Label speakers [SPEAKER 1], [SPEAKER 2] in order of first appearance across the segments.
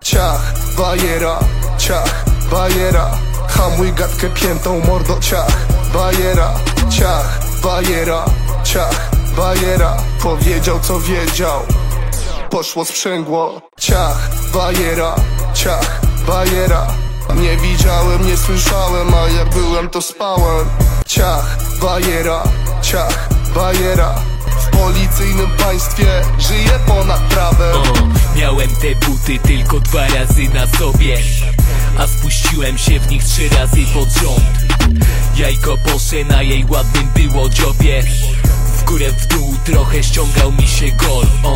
[SPEAKER 1] Ciach, bajera, ciach, bajera. Hamuj gadkę piętą, mordo, ciach, bajera. Ciach, bajera, ciach, bajera. Powiedział co wiedział. Poszło sprzęgło. Ciach, bajera, ciach, bajera. Nie widziałem, nie słyszałem, a jak byłem to spałem. Ciach, bajera, ciach, bajera. W policyjnym państwie żyję ponad prawem
[SPEAKER 2] miałem te buty tylko dwa razy na sobie A spuściłem się w nich trzy razy pod rząd. Jajko posze na jej ładnym było dziobie. W górę w dół trochę ściągał mi się gol. O,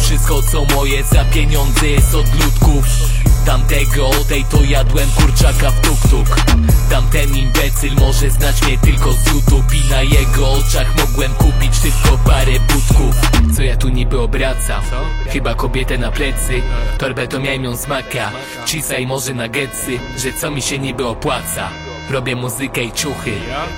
[SPEAKER 2] wszystko co moje za pieniądze jest od ludków Tamtego tej to jadłem kurczaka w tuk-tuk. Tamten imbecyl może znać mnie tylko z YouTube I na jego oczach mogłem kupić tylko parę budków. Co ja tu niby obracam? Chyba kobietę na plecy. Torbę to miałem ją z maka. Cisaj może na gecy Że co mi się niby opłaca. Robię muzykę i ciuchy.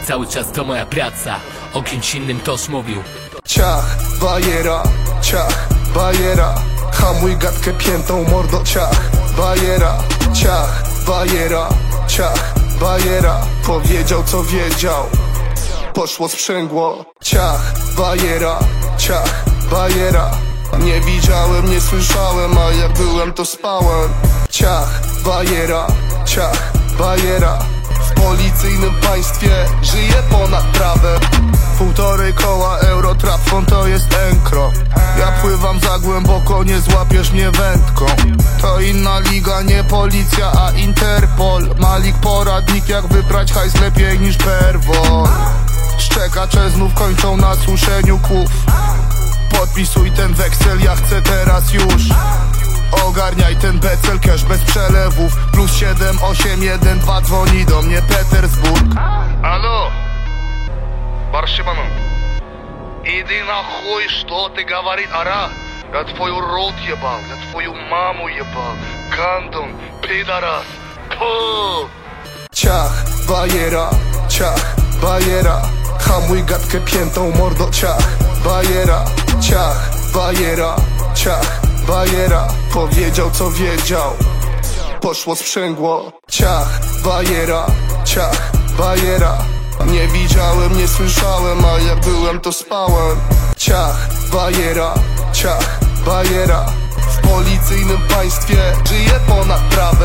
[SPEAKER 2] Cały czas to moja praca. O kimś innym toż mówił.
[SPEAKER 1] Ciach, bajera, ciach, bajera Hamuj gadkę piętą, mordo, ciach, bajera Ciach, bajera, ciach, bajera Powiedział co wiedział. Poszło sprzęgło Ciach, bajera, ciach, bajera. Nie widziałem, nie słyszałem, a jak byłem to spałem. Ciach, bajera, ciach, bajera. W policyjnym państwie żyję ponad głęboko, nie złapiesz mnie wędką To inna liga, nie policja, a Interpol Malik poradnik, jak wybrać hajs lepiej niż perwol Szczekacze znów kończą na suszeniu kłów Podpisuj ten weksel, ja chcę teraz już Ogarniaj ten becel, cash bez przelewów Plus 7, 8, 1, 2 dzwoni do mnie Petersburg
[SPEAKER 3] Алло, Баршиману, иди нахуй, что ты говорит, ара? ja twoją rod jebał, ja twoją mamą jebał. Kandon, pedaras, po!
[SPEAKER 1] Ciach, bajera, ciach, bajera. Hamuj gadkę piętą, mordo, ciach, bajera, ciach, bajera, ciach, bajera. Powiedział co wiedział, poszło sprzęgło. Ciach, bajera, ciach, bajera. Nie widziałem, nie słyszałem, a jak byłem to spałem Ciach, bajera, ciach bajera. W policyjnym państwie żyję ponad prawem